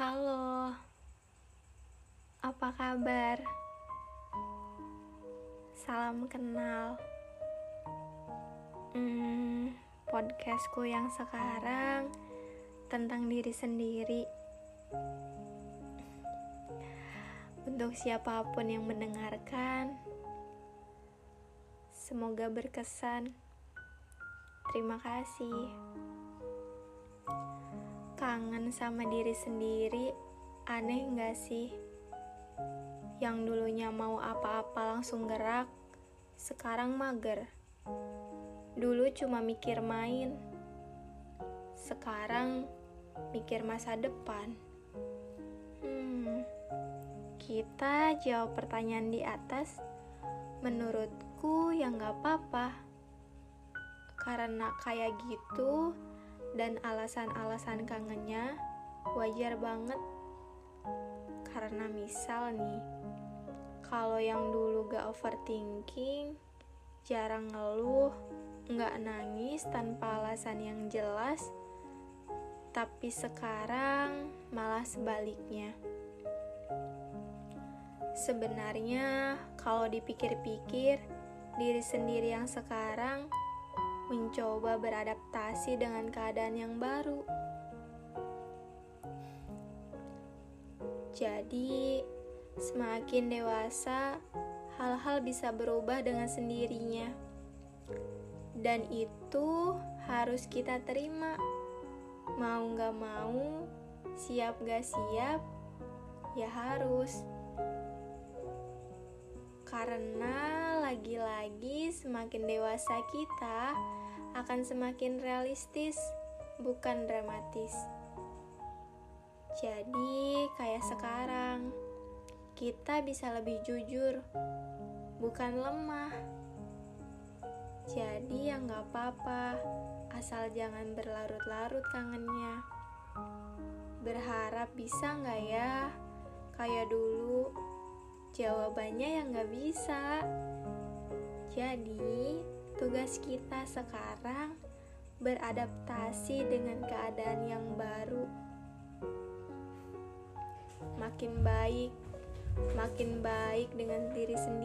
Halo, apa kabar? Salam kenal. Hmm, podcastku yang sekarang tentang diri sendiri. Untuk siapa pun yang mendengarkan, semoga berkesan. Terima kasih. Kangen sama diri sendiri, aneh gak sih? Yang dulunya mau apa-apa langsung gerak, sekarang mager. Dulu cuma mikir main, sekarang mikir masa depan. Hmm, kita jawab pertanyaan di atas. Menurutku ya gak apa-apa, karena kayak gitu dan alasan-alasan kangennya wajar banget. Karena misal nih kalau yang dulu gak overthinking jarang ngeluh gak nangis tanpa alasan yang jelas tapi sekarang malah sebaliknya. Sebenarnya kalau dipikir-pikir diri sendiri yang sekarang mencoba beradaptasi dengan keadaan yang baru. Jadi, semakin dewasa, hal-hal bisa berubah dengan sendirinya, dan itu harus kita terima. Mau gak mau, siap gak siap, ya harus karena lagi-lagi semakin dewasa kita, akan semakin realistis, bukan dramatis. Jadi, kayak sekarang, kita bisa lebih jujur, bukan lemah. Jadi, ya nggak apa-apa, asal jangan berlarut-larut kangennya. Berharap bisa nggak ya, kayak dulu? Jawabannya yang nggak bisa. Jadi, Tugas kita sekarang beradaptasi dengan keadaan yang baru. Makin baik, makin baik dengan diri sendiri